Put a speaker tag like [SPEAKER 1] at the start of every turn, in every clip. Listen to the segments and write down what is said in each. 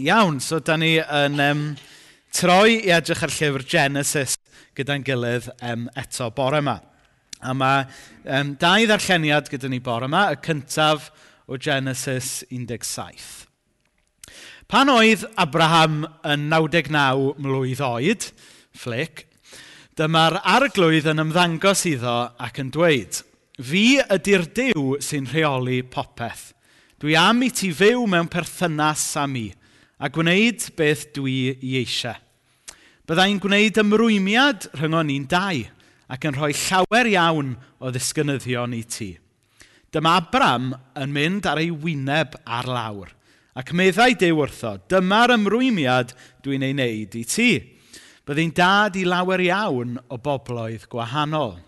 [SPEAKER 1] Iawn, so da ni yn um, troi i edrych ar llyfr Genesis gyda'n gilydd um, eto bore yma. A mae um, dau ddarlleniad gyda ni bore yma, y cyntaf o Genesis 17. Pan oedd Abraham yn 99 mlwydd oed, flic, dyma'r arglwydd yn ymddangos iddo ac yn dweud, Fi ydy'r Dyw sy'n rheoli popeth. Dwi am i ti fyw mewn perthynas am i a gwneud beth dwi i eisiau. Byddai'n gwneud ymrwymiad rhyngon ni'n dau ac yn rhoi llawer iawn o ddisgynyddion i ti. Dyma Abram yn mynd ar ei wyneb ar lawr ac meddai Dew wrtho, dyma'r ymrwymiad dwi'n ei wneud i ti. Byddai'n dad i lawer iawn o bobloedd gwahanol.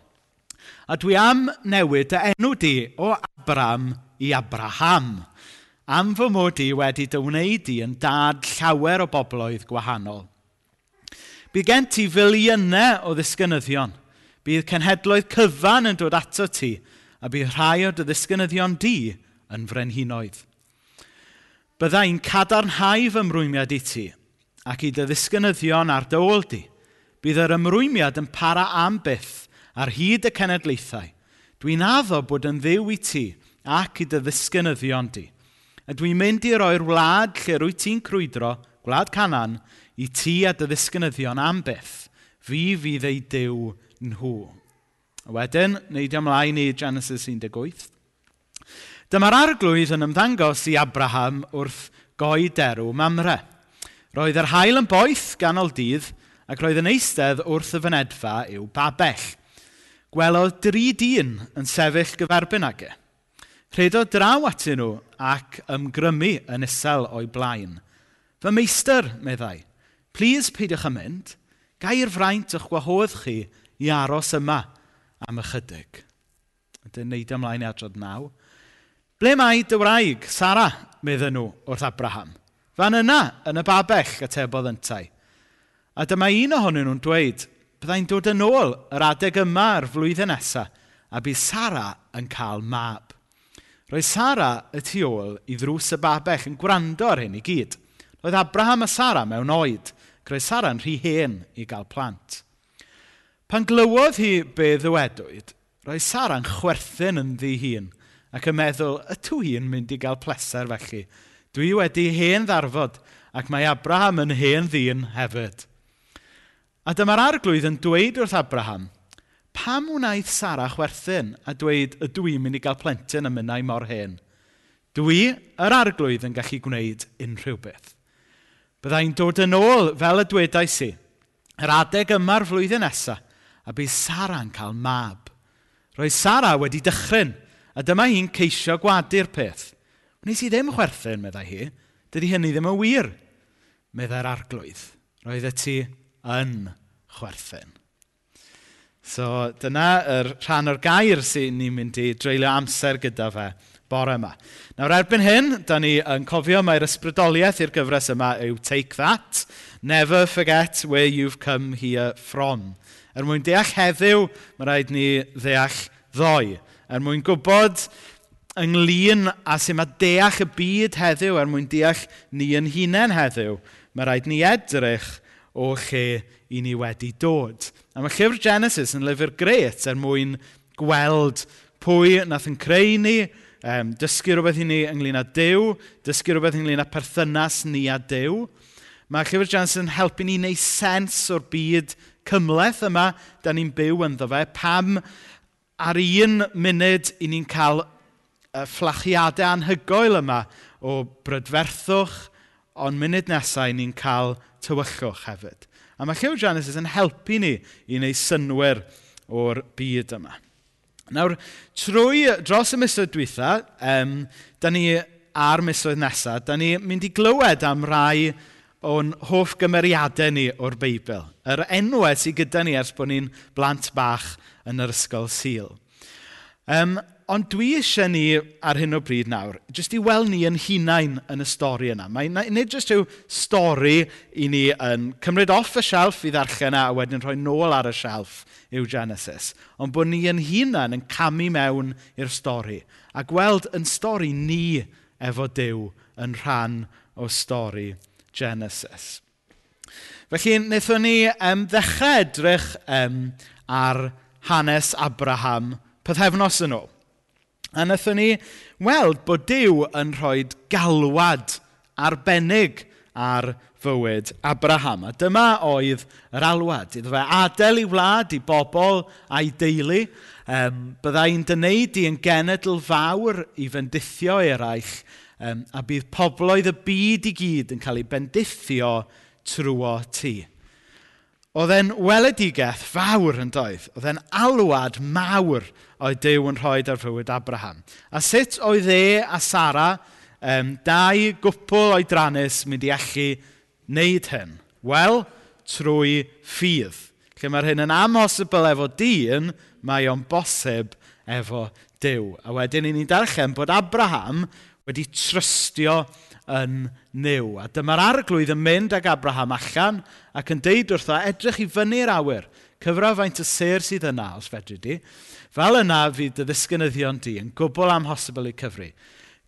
[SPEAKER 1] A dwi am newid y enw di o Abram i Abraham am fy mod i wedi dy wneud i yn dad llawer o bobloedd gwahanol. Bydd gen ti filiynau o ddisgynyddion. Bydd cenhedloedd cyfan yn dod ato ti, a bydd rhai o dy ddisgynyddion di yn frenhinoedd. Bydda i'n cadarnhau fy mrwymiad i ti, ac i dy ddisgynyddion ar dy ôl di. Bydd yr ymrwymiad yn para am byth ar hyd y cenedlaethau. Dwi'n addo bod yn ddiw i ti ac i dy ddisgynyddion di a dwi'n mynd i roi'r wlad lle rwy ti'n crwydro, gwlad canan, i ti a dy ddisgynyddion am byth. Fi fydd ei dew nhw. A Wedyn, neidio ymlaen i Genesis 18. Dyma'r arglwydd yn ymddangos i Abraham wrth goi derw mamre. Roedd yr hael yn boeth ganol dydd ac roedd yn eistedd wrth y fynedfa i'w babell. Gwelodd dri dyn yn sefyll gyferbyn ag e Rhedo draw atyn nhw ac ymgrymu yn isel o'i blaen. Fy meistr, meddai, plis peidiwch yn mynd, gair fraint o'ch gwahodd chi i aros yma am ychydig. Ydy'n neud ymlaen i adrodd naw. Ble mae dy wraig, Sara, meddyn nhw wrth Abraham? Fan yna, yn y babell, atebodd yntau. A dyma un ohonyn nhw'n dweud, byddai'n dod yn ôl yr adeg yma yr flwyddyn nesaf, a bydd Sara yn cael mab. Roedd Sara y tu ôl i ddrws y babell yn gwrando ar hyn i gyd. Roedd Abraham a Sara mewn oed, roedd Sara yn rhy hen i gael plant. Pan glywodd hi be ddywedwyd, roedd Sara'n chwerthin yn ddi hun ac yn meddwl, y tw hi'n mynd i gael pleser felly. Dwi wedi hen ddarfod ac mae Abraham yn hen ddyn hefyd. A dyma'r arglwydd yn dweud wrth Abraham, pam wnaeth Sara chwerthin a dweud y dwi'n mynd i gael plentyn am yna mor hen? Dwi, yr arglwydd, yn gallu gwneud unrhyw beth. Byddai'n dod yn ôl fel y dwedais i, yr adeg yma'r flwyddyn nesaf, a bydd Sara'n cael mab. Roedd Sara wedi dychryn, a dyma hi'n ceisio gwadu'r peth. Wnes i ddim chwerthin, meddai hi. Dydy hynny ddim yn wir, meddai'r arglwydd. Roedd y ti yn chwerthin. So dyna yr rhan o'r gair sy'n ni'n mynd i dreulio amser gyda fe bore yma. Nawr erbyn hyn, da ni yn cofio mae'r ysbrydoliaeth i'r gyfres yma yw Take That, Never Forget Where You've Come Here From. Er mwyn deall heddiw, mae rhaid ni ddeall ddoe. Er mwyn gwybod ynglyn a sy'n mae deall y byd heddiw, er mwyn deall ni yn hunain heddiw, mae rhaid ni edrych o lle i ni wedi dod. A mae llyfr Genesis yn lyfr gret er mwyn gweld pwy nath yn creu ni, um, dysgu rhywbeth i ni ynglyn â Dyw, dysgu rhywbeth ynglyn â perthynas ni a Dyw. Mae llyfr Genesis yn helpu ni wneud sens o'r byd cymleth yma da ni'n byw ynddo fe. Pam ar un munud i ni'n cael y fflachiadau anhygoel yma o brydferthwch, ond munud nesau ni'n cael tywyllwch hefyd. A mae Lliw Genesis yn helpu ni i wneud synwyr o'r byd yma. Nawr, trwy dros y misoedd dwytha, um, da ni a'r misoedd nesaf, da ni mynd i glywed am rai o'n hoff gymeriadau ni o'r Beibl. Yr enwau sydd gyda ni ers bod ni'n blant bach yn yr ysgol Sil. Um, ond dwi eisiau ni ar hyn o bryd nawr, jyst i weld ni yn hunain yn y stori yna. Mae nid jyst yw stori i ni yn cymryd off y shelf i ddarllen e a wedyn rhoi nôl ar y shelf yw Genesis, ond bod ni yn hunain yn camu mewn i'r stori a gweld yn stori ni efo Dyw yn rhan o stori Genesis. Felly, wnaethon ni um, ddechrau edrych um, ar hanes Abraham pethefnos yn ôl. A wnaethon ni weld bod Dyw yn rhoi galwad arbennig ar fywyd Abraham. A dyma oedd yr alwad. Iddo fe adael i wlad, i bobl a'i deulu. Um, byddai'n dyneud i yn genedl fawr i fendithio eraill. Um, a bydd pobloedd y byd i gyd yn cael ei bendithio trwy ti. Oedd e'n weledigaeth fawr yn doedd. Oedd e'n alwad mawr oedd Dyw yn rhoi ar fywyd Abraham. A sut oedd e a Sara, um, dau gwpl oedrannus, mynd i allu wneud hyn? Wel, trwy ffydd. Lle mae'r hyn yn amhosibl efo dyn, mae o'n bosib efo Dyw. A wedyn ni'n darllen bod Abraham wedi trystio yn niw. A dyma'r arglwydd yn mynd ag Abraham allan ac yn deud wrtho, edrych i fyny'r awyr, cyfra faint y ser sydd yna, os fedri di. Fel yna fydd dy ddisgynyddion di yn gwbl amhosibl i cyfru.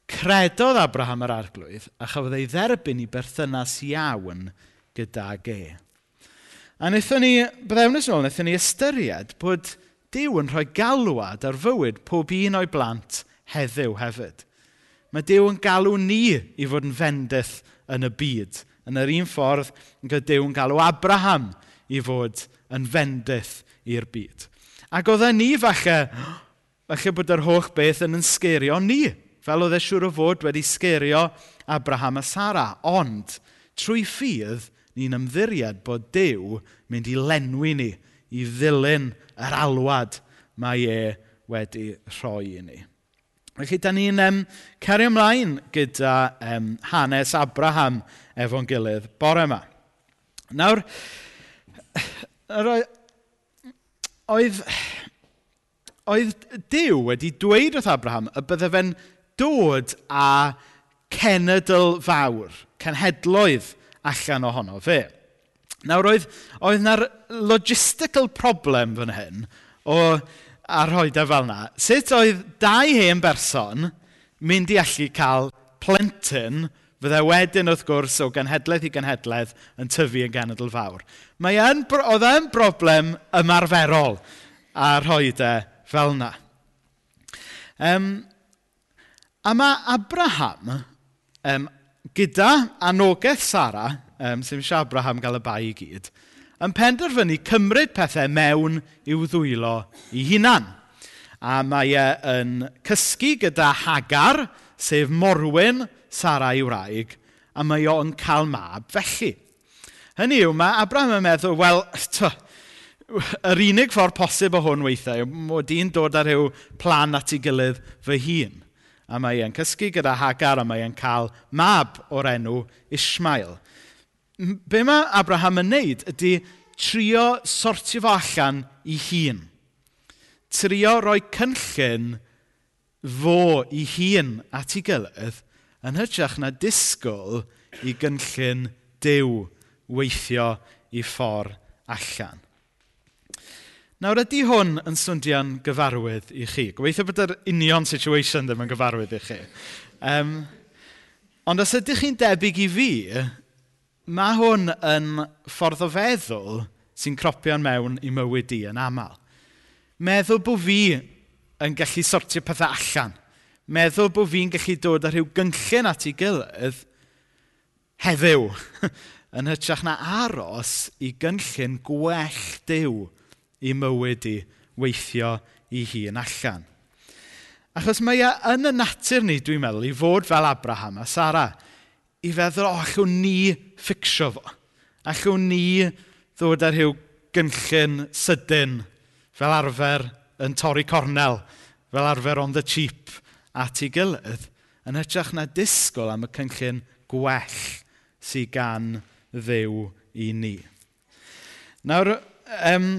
[SPEAKER 1] Credodd Abraham yr arglwydd a chafodd ei dderbyn i berthynas iawn gyda ge. A wnaethon ni, byddai'n ôl, wnaethon ni ystyried bod Dyw yn rhoi galwad ar fywyd pob un o'i blant heddiw hefyd. Mae Dyw yn galw ni i fod yn fendith yn y byd. Yn yr un ffordd, mae Dyw yn galw Abraham i fod yn fendith i'r byd. Ac oedd e ni falle, falle bod yr holl beth yn yn sgerio ni, fel oedd e siŵr o fod wedi sgerio Abraham a Sara. Ond, trwy ffydd, ni'n ymddiried bod Dyw mynd i lenwi ni i ddilyn yr alwad mae e wedi rhoi i ni. Felly, da ni'n um, cario ymlaen gyda um, hanes Abraham efo'n gilydd bore yma. Nawr, oedd, oedd Dyw wedi dweud wrth Abraham y bydde fe'n dod â cenedl fawr, cenhedloedd allan ohono fe. Nawr, oedd, oedd na'r logistical problem fan hyn o a rhoi e fel yna, sut oedd dau hen berson mynd i allu cael plentyn fyddai wedyn wrth gwrs o genhedlaeth i genhedlaeth yn tyfu yn genedl fawr. Mae yn, oedd e'n broblem ymarferol a rhoi e fel yna. Um, a mae Abraham um, gyda anogaeth Sara, um, sy'n siarad Abraham gael y bai i gyd, yn penderfynu cymryd pethau mewn i'w ddwylo i hunan. A mae e yn cysgu gyda Hagar, sef Morwyn, Sara i wraig, a mae o yn cael mab felly. Hynny yw, mae Abraham yn meddwl, wel, yr unig ffordd posib o hwn weithiau, mod i'n dod ar rhyw plan at ei gilydd fy hun. A mae e'n cysgu gyda Hagar a mae e'n cael mab o'r enw Ismael be mae Abraham yn wneud ydy trio sortio fo allan i hun. Trio roi cynllun fo i hun at ei gilydd yn hytrach na disgwyl i gynllun dew weithio i ffordd allan. Nawr ydy hwn yn swndio'n gyfarwydd i chi? Gobeithio bod yr union situation ddim yn gyfarwydd i chi. Um, ond os ydych chi'n debyg i fi, mae hwn yn ffordd o feddwl sy'n cropio'n mewn i mywyd i yn aml. Meddwl bod fi yn gallu sortio pethau allan. Meddwl bod fi'n gallu dod â rhyw gynllun at ei gilydd heddiw yn hytrach na aros i gynllun gwell diw i mywyd i weithio i hun allan. Achos mae e yn y natur ni, dwi'n meddwl, i fod fel Abraham a Sara – i feddwl, o, allwn ni fficsio fo. Allwn ni ddod ar rhyw gynllun sydyn fel arfer yn torri cornel, fel arfer on the cheap at ei gilydd, yn hytrach na disgwyl am y cynllun gwell sydd gan ddew i ni. Nawr, um,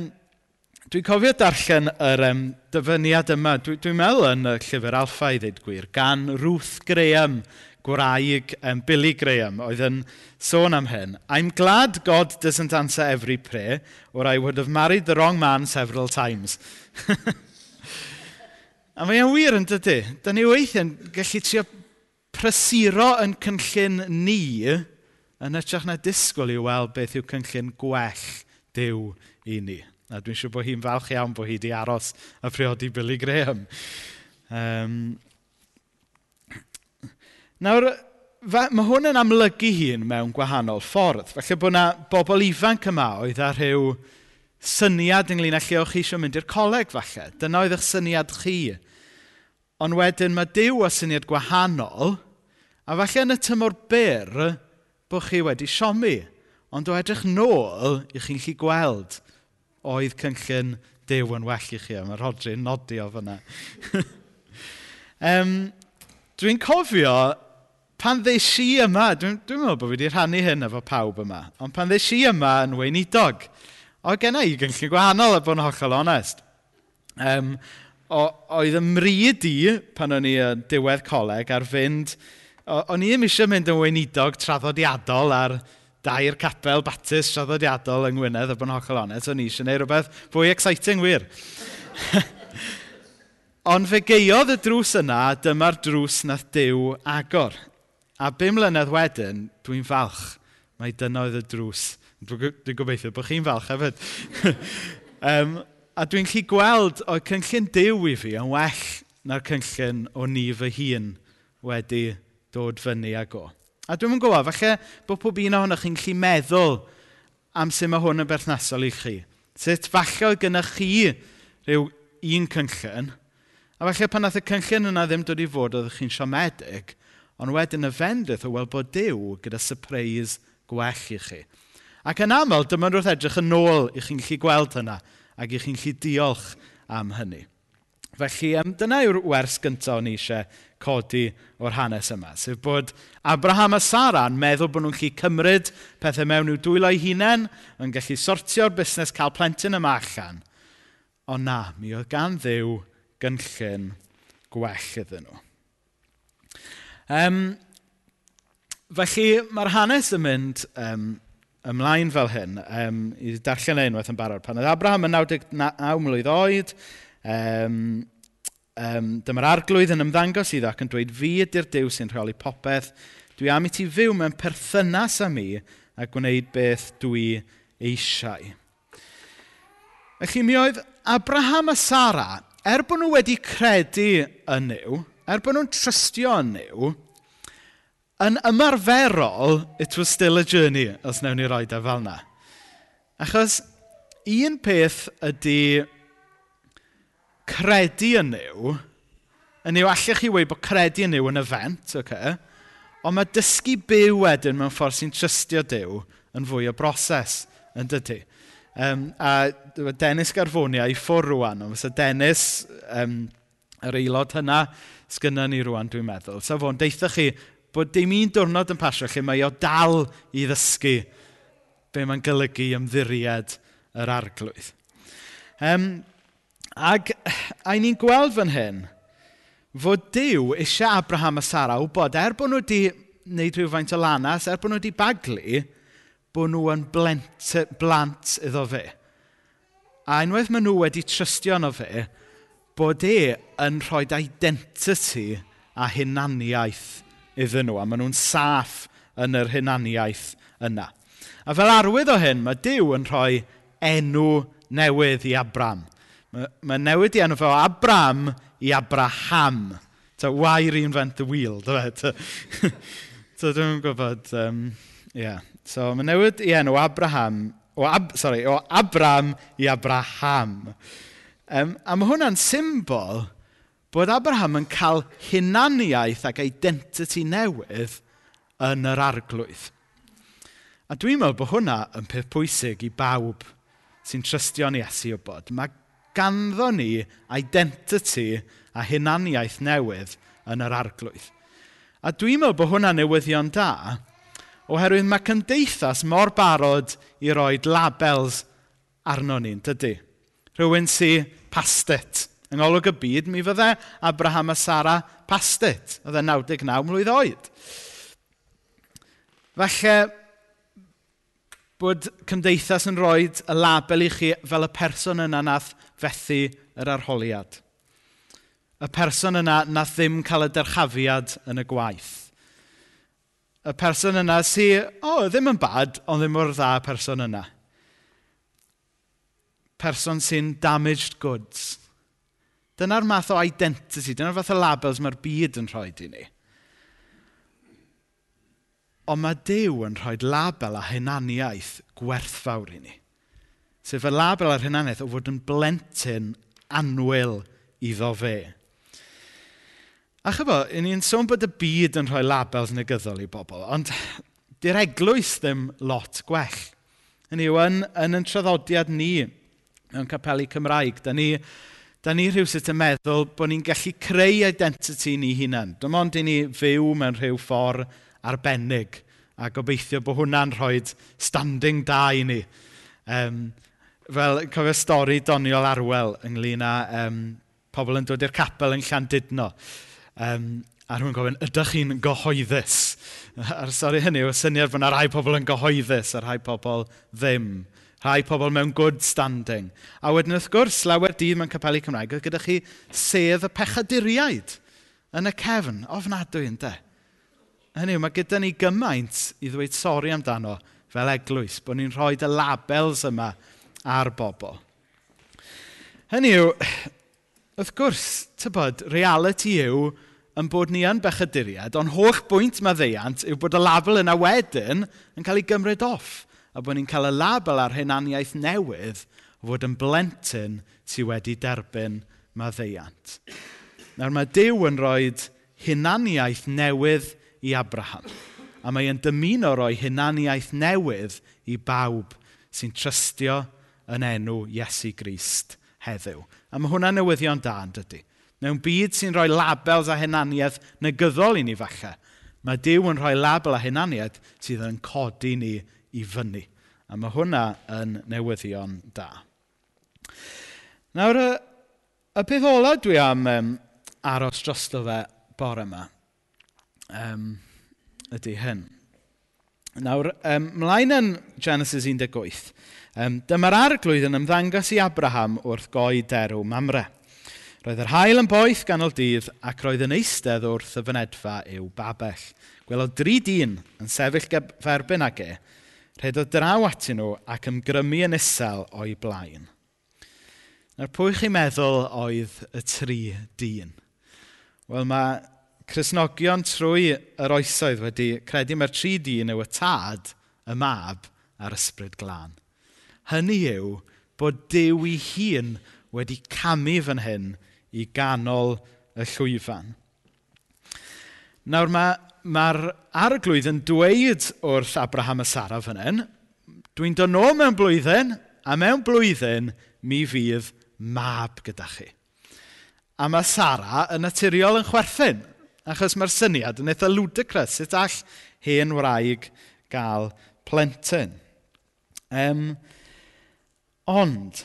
[SPEAKER 1] Dwi'n cofio darllen yr um, dyfyniad yma, dwi'n dwi meddwl yn y llyfr Alffa i ddweud gwir, gan Ruth Graham, gwraig um, Billy Graham oedd yn sôn am hyn. I'm glad God doesn't answer every prayer or I would have married the wrong man several times. A mae e'n wir yn dydy. Da ni weithiau'n gallu trio prysuro yn cynllun ni yn ytrach na disgwyl i weld beth yw cynllun gwell Dyw i ni. A dwi'n siŵr bod hi'n falch iawn bod hi wedi aros a priodi Billy Graham. Um, Nawr, fa, mae hwn yn amlygu hun mewn gwahanol ffordd. Felly bod yna bobl ifanc yma oedd ar rhyw syniad ynglyn â lle o'ch chi eisiau mynd i'r coleg falle. Dyna oedd eich syniad chi. Ond wedyn mae Dyw a syniad gwahanol, a falle yn y tymor byr, bod chi wedi siomi. Ond o edrych nôl, i chi'n chi gweld oedd cynllun Dyw yn well i chi. Mae Rodri'n nodio fyna. um, dwi'n cofio pan ddeis i yma, dwi'n dwi meddwl bod fi wedi rhannu hyn efo pawb yma, ond pan ddeis i yma yn weinidog, o genna i gynllun gwahanol e, a bod yn hollol onest. Um, o, oedd ymryd i, pan o'n i yn diwedd coleg, ar fynd, o'n i ddim eisiau mynd yn weinidog traddodiadol ar dair capel batys traddodiadol yng Ngwynedd, e, a bod yn hollol onest, o'n i eisiau gwneud rhywbeth fwy exciting wir. Ond fe geodd y drws yna, dyma'r drws nath Dyw agor. A bum mlynedd wedyn, dwi'n falch. Mae dyna oedd y drws. Dwi'n gobeithio bod chi'n falch hefyd. um, a dwi'n lli gweld o'r cynllun dew i fi yn well na'r cynllun o ni fy hun wedi dod fyny ag o. A dwi'n yn gwybod, falle bod pob un ohonoch chi'n gallu meddwl am sut mae hwn yn berthnasol i chi. Sut falle oedd gennych chi rhyw un cynllun, a falle pan nath y cynllun yna ddim dod i fod oedd chi'n siomedig, Ond wedyn y fendith o weld bod Dyw gyda surprise gwell i chi. Ac yn aml, dyma wrth edrych yn ôl i chi'n gallu gweld hynna ac i chi'n gallu diolch am hynny. Felly, dyna yw'r wers gyntaf o'n eisiau codi o'r hanes yma, sef bod Abraham a Sara'n meddwl bod nhw'n gallu cymryd pethau mewn i'w dwylo eu hunain, yn gallu sortio'r busnes cael plentyn yma allan. Ond na, mi oedd gan ddiw gynllun gwell iddyn nhw. Um, felly, mae'r hanes yn mynd um, ymlaen fel hyn. Um, I darllen e unwaith yn barod. Pan oedd Abraham yn 99 mlynedd oed, um, um, dyma'r arglwydd yn ymddangos iddo ac yn dweud, fi ydy'r Dyw sy'n rheoli popeth. Dwi am i ti fyw mewn perthynas â mi a gwneud beth dwi eisiau. Felly mi oedd Abraham a Sara, er bod nhw wedi credu yn nhw, er bod nhw'n trystio yn nhw, yn ymarferol, it was still a journey, os newn ni roi da fel yna. Achos, un peth ydy credu yn nhw, yn yw allech chi weid bod credu yn nhw yn event, okay? ond mae dysgu byw wedyn mewn ffordd sy'n trystio Dyw yn fwy o broses, yn dydy. Um, a e Dennis Garfonia i ffwrdd rwan, ond fysa Dennis um, yr aelod hynna sgynna ni rwan, dwi'n meddwl. So fo'n deitha chi bod dim un diwrnod yn pasio lle mae o dal i ddysgu be mae'n golygu ymddiried yr arglwydd. Um, ac a ni'n gweld fan hyn fod Dyw eisiau Abraham a Sara wybod, er bod nhw wedi wneud rhywfaint o lanas, er bod nhw wedi baglu, bod nhw yn blent, blant iddo fe. A unwaith maen nhw wedi trystio yno fe, bod e yn rhoi identity a hunaniaeth iddyn nhw, a maen nhw'n saff yn yr hunaniaeth yna. A fel arwydd o hyn, mae Dyw yn rhoi enw newydd i Abram. Mae, mae newid i enw fel Abram i Abraham. Ta, why reinvent the wheel, dy fe? so, dwi'n gwybod, um, yeah. So, mae newid i enw Abraham, o, Ab, sorry, o Abram i Abraham. Um, a mae hwnna'n symbol bod Abraham yn cael hunaniaeth ac identity newydd yn yr arglwydd. A dwi'n meddwl bod hwnna yn peth pwysig i bawb sy'n trystio'n Iesu o bod. Mae ganddo ni identity a hunaniaeth newydd yn yr arglwydd. A dwi'n meddwl bod hwnna'n newyddion da, oherwydd mae cymdeithas mor barod i roed labels arno ni'n dydy. Rhywun sy'n pastet. Yng ngolwg y byd, mi fydde Abraham a Sara pastet. Oedd e 99 mlynedd oed. Felly, bod cymdeithas yn rhoi y label i chi fel y person yna nath fethu yr arholiad. Y person yna nath ddim cael y derchafiad yn y gwaith. Y person yna sy, o, oh, ddim yn bad, ond ddim mor dda person yna person sy'n damaged goods. Dyna'r math o identity, dyna'r fath o labels mae'r byd yn rhoi i ni. Ond mae Dyw yn rhoi label a hunaniaeth gwerthfawr i ni. Sef y label a'r hunaniaeth o fod yn blentyn anwyl iddo fe. A chyfo, i ni'n sôn bod y byd yn rhoi labels negyddol i bobl, ond di'r eglwys ddim lot gwell. Yn yw, yn, yn yn traddodiad ni, mewn capelu Cymraeg. Da ni, da ni rhywsyd yn meddwl bod ni'n gallu creu identity ni hunain. Dim ond i ni fyw mewn rhyw ffordd arbennig a gobeithio bod hwnna'n rhoi standing da i ni. Um, fel, cofio stori doniol arwel ynglyn â um, pobl yn dod i'r capel yn Llandudno. Um, a rhywun gofyn, ydych chi'n gyhoeddus? A'r stori hynny yw syniad bod yna rhai pobl yn gyhoeddus a rhai pobl ddim rhai pobl mewn good standing. A wedyn wrth gwrs, lawer dydd mewn capelu Cymraeg, oedd gyda chi sedd y pechaduriaid yn y cefn, ofnadwy yn de. Hynny yw, mae gyda ni gymaint i ddweud sori amdano fel eglwys, bod ni'n rhoi y labels yma ar bobl. Hynny yw, wrth gwrs, tybod, reality yw yn bod ni yn bechaduriad, ond holl bwynt mae ddeiant yw bod y label yna wedyn yn cael ei gymryd off a bod ni'n cael y label ar hunaniaeth newydd o fod yn blentyn sydd wedi derbyn maddeiant. Nawr mae Dyw yn rhoi hunaniaeth newydd i Abraham. A mae e'n dymuno roi hunaniaeth newydd i bawb sy'n trystio yn enw Iesu Grist heddiw. A mae hwnna'n newyddion da yn dydy. Mewn byd sy'n rhoi labels a hunaniaeth negyddol i ni falle, mae Dyw yn rhoi label a hunaniaeth sydd yn codi ni i fyny. A mae hwnna yn newyddion da. Nawr, y, y peth ola dwi am um, aros drosto fe bore yma um, ydy hyn. Nawr, um, mlaen yn Genesis 18, um, dyma'r arglwydd yn ymddangos i Abraham wrth goi derw mamre. Roedd yr hael yn boeth ganol dydd ac roedd yn eistedd wrth y fynedfa i'w babell. Gwelodd dri dyn yn sefyll ferbyn ag e, rhedodd draw atyn nhw ac ymgrymu yn isel o'i blaen. Nawr pwy chi'n meddwl oedd y tri dyn? Wel mae Cresnogion trwy yr oesoedd wedi credu mae'r tri dyn yw y tad, y mab a'r ysbryd glân. Hynny yw bod Dyw ei hun wedi camu fan hyn i ganol y llwyfan. Nawr mae mae'r arglwydd yn dweud wrth Abraham a Sara fan hyn, dwi'n dod nôl mewn blwyddyn, a mewn blwyddyn mi fydd mab gyda chi. A mae Sara yn naturiol yn chwerthin, achos mae'r syniad yn eitha ludicrous, sut all hen wraig gael plentyn. Um, ond,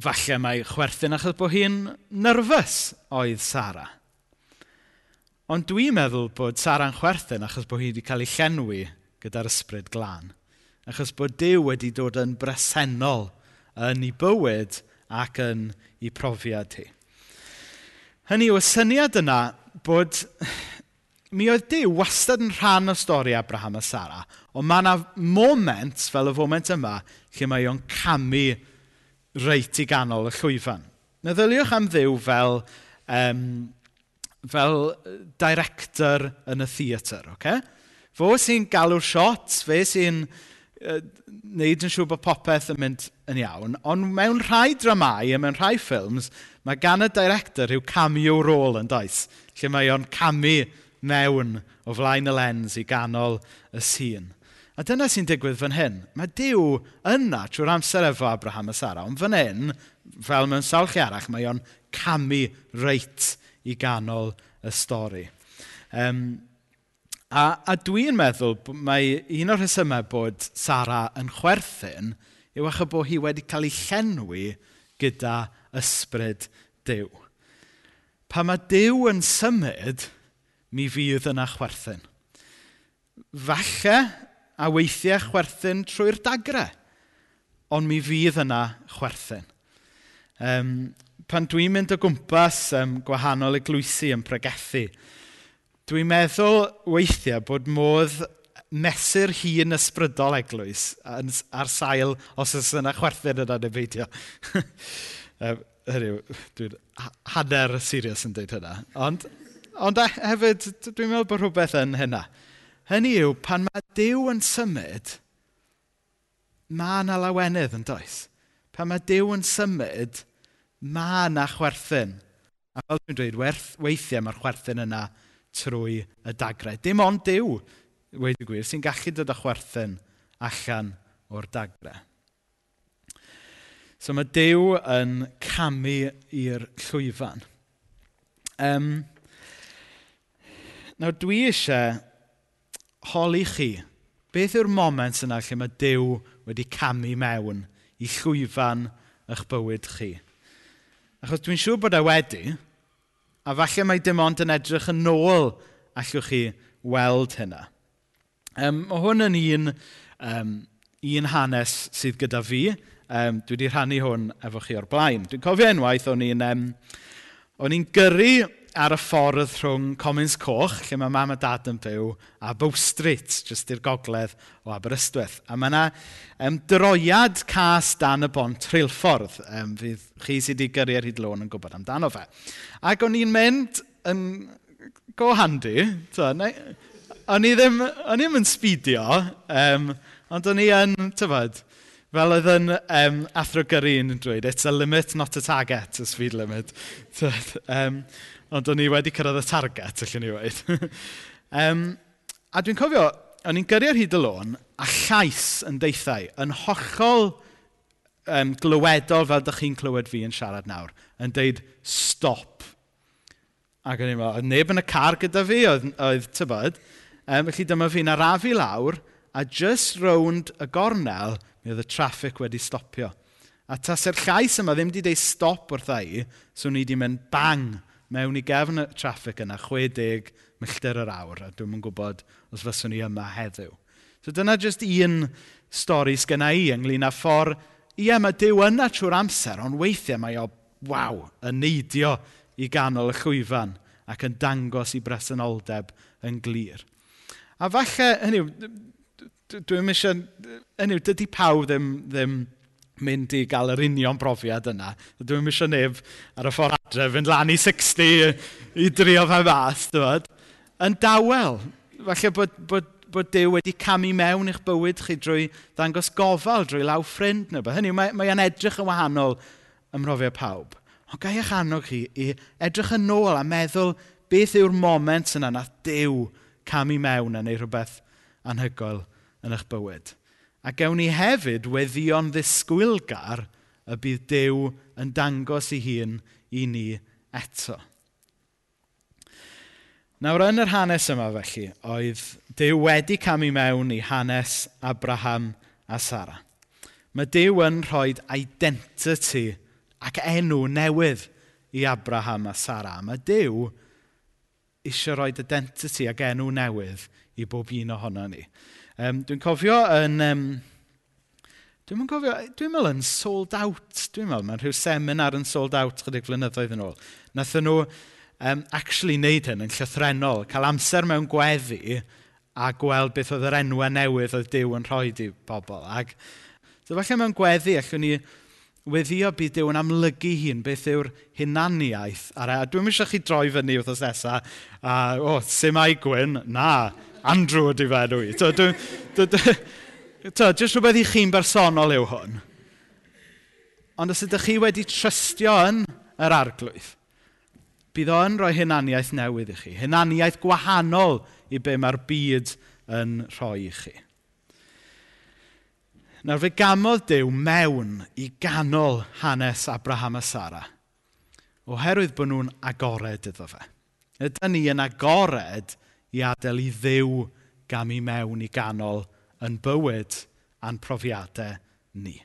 [SPEAKER 1] falle mae chwerthin achos bod hi'n nyrfys oedd Sara. Ond dwi'n meddwl bod Sara'n chwerthin achos bod hi wedi cael ei llenwi gyda'r ysbryd glân. Achos bod Dyw wedi dod yn bresennol yn ei bywyd ac yn ei profiad hi. Hynny yw, y syniad yna bod mi oedd Dyw wastad yn rhan o stori Abraham a Sara, ond mae yna moment, fel y foment yma, lle mae o'n camu reit i ganol y llwyfan. Meddyliwch am ddiw fel um, fel director yn y theatr, oce? Okay? Fo sy'n galw'r shots, fe sy'n uh, neud yn siŵr bod popeth yn mynd yn iawn, ond mewn rhai dramau a mewn rhai ffilms, mae gan y director rhyw cameo rôl yn does, lle mae o'n camu mewn o flaen y lens i ganol y sîn. A dyna sy'n digwydd fan hyn. Mae Dyw yna trwy'r amser efo Abraham a Sara, ond fan hyn, fel mewn sawl chi arach, mae o'n camu reit i ganol y stori. Um, a, a dwi'n meddwl mae un o'r rhesymau bod Sara yn chwerthin yw achos bod hi wedi cael ei llenwi gyda ysbryd Dyw. Pa mae Dyw yn symud, mi fydd yna chwerthin. Falle a weithiau chwerthin trwy'r dagre, ond mi fydd yna chwerthin. Um, pan dwi'n mynd o gwmpas um, gwahanol eglwysi yn pregethu, dwi'n meddwl weithiau bod modd mesur hun ysbrydol eglwys ar sail os oes yna chwerthin neu beidio. Hynny dwi'n hanner serious yn dweud hynna. Ond, ond e, hefyd, dwi'n meddwl bod rhywbeth yn hynna. Hynny yw, pan mae Dyw yn symud, mae yna lawenydd yn does. Pan mae Dyw yn symud, mae yna chwerthin. A fel dwi'n dweud, werth, weithiau mae'r chwerthin yna trwy y dagrau. Dim ond Dyw, wedi gwir, sy'n gallu dod â chwerthin allan o'r dagrau. So mae Dyw yn camu i'r llwyfan. Um, nawr dwi eisiau holi chi beth yw'r moment yna lle mae Dyw wedi camu mewn i llwyfan eich bywyd chi. Achos dwi'n siŵr bod e wedi, a falle mae dim ond yn edrych yn ôl allwch chi weld hynna. Um, mae hwn yn un, um, un hanes sydd gyda fi. Um, dwi wedi rhannu hwn efo chi o'r blaen. Dwi'n cofio unwaith, o'n i'n um, o'n i'n gyrru ar y ffordd rhwng Comins Coch, lle mae mam a dad yn byw, a Bow Street, jyst i'r gogledd o Aberystwyth. A mae yna um, droiad cas dan y bont trilffordd. Um, fydd chi sydd wedi gyrru ar hyd lôn yn gwybod amdano fe. Ac o'n i'n mynd yn go handi. O'n i ddim, o'n i ddim yn sbidio, um, ond o'n i yn, tyfod, Fel oedd yn um, Athro Gyrru yn dweud, it's a limit, not a target, a speed limit. um, Ond o'n i wedi cyrraedd y target, allwn ni wedi. um, a dwi'n cofio, o'n i'n gyrru ar hyd y lôn, a llais yn deithau, yn hollol um, glywedol fel ydych chi'n clywed fi yn siarad nawr, yn deud stop. Ac o'n i'n meddwl, oedd neb yn y car gyda fi, oedd, oedd tybod. Um, felly dyma fi'n arafu lawr, a just rownd y gornel, mi oedd y traffic wedi stopio. A tas yr llais yma ddim wedi dweud stop wrtha i, so ni wedi mynd bang mewn i gefn y traffig yna, 60 milltir yr awr, a dwi'm yn gwybod os fyswn ni yma heddiw. So dyna jyst un stori sgynna i ynglyn â ffordd, ie, mae Dyw yna trwy'r amser, ond weithiau mae o, waw, yn neidio i ganol y chwyfan ac yn dangos i bresenoldeb yn glir. A falle, hynny, dwi'n eisiau, hynny, dydy pawb ddim, ddim mynd i gael yr union brofiad yna. Dwi'n eisiau neb ar y ffordd fynd lan i 60 i drio fe mas, dyfod, yn dawel. Falle bod, bod, bod Dyw wedi camu mewn i'ch bywyd chi drwy ddangos gofal, drwy law ffrind neu. Hynny, mae, mae yn edrych yn wahanol ym pawb. Ond gai eich annog chi i edrych yn ôl a meddwl beth yw'r moment yna nath Dyw camu mewn a neu rhywbeth anhygoel yn eich bywyd. A gewn ni hefyd weddion ddisgwylgar y bydd Dyw yn dangos ei hun i ni eto. Nawr, yn yr hanes yma felly, oedd Dyw wedi cam i mewn i hanes Abraham a Sara. Mae Dyw yn rhoi identity ac enw newydd i Abraham a Sara. Mae Dyw eisiau rhoi identity ac enw newydd i bob un ohono ni. Um, dwi'n cofio yn... Um, Dwi'n yn gofio, dwi'n meddwl yn sold out. Dwi'n meddwl, mae'n rhyw seminar yn sold out chydig flynyddoedd yn ôl. Nathyn nhw um, actually wneud hyn yn llythrenol, cael amser mewn gweddi a gweld beth oedd yr enwau newydd oedd Dyw yn rhoi i bobl. Ac so falle mewn gweddi allwn ni weddio bydd Dyw yn amlygu hun beth yw'r hunaniaeth. E. A dwi'n eisiau chi droi fyny wrth os nesa, a o, oh, Sim Aigwyn, na, Andrew ydy fe enw i. Dwi'n ta, jyst rhywbeth i chi'n bersonol yw hwn. Ond os ydych chi wedi trystio yn yr arglwydd, bydd o'n rhoi hunaniaeth newydd i chi. Hunaniaeth gwahanol i be mae'r byd yn rhoi i chi. Nawr fe gamodd Dyw mewn i ganol hanes Abraham a Sara. Oherwydd bod nhw'n agored iddo fe. Ydy ni yn agored i adael i ddiw gam i mewn i ganol yn bywyd a'n profiadau ni.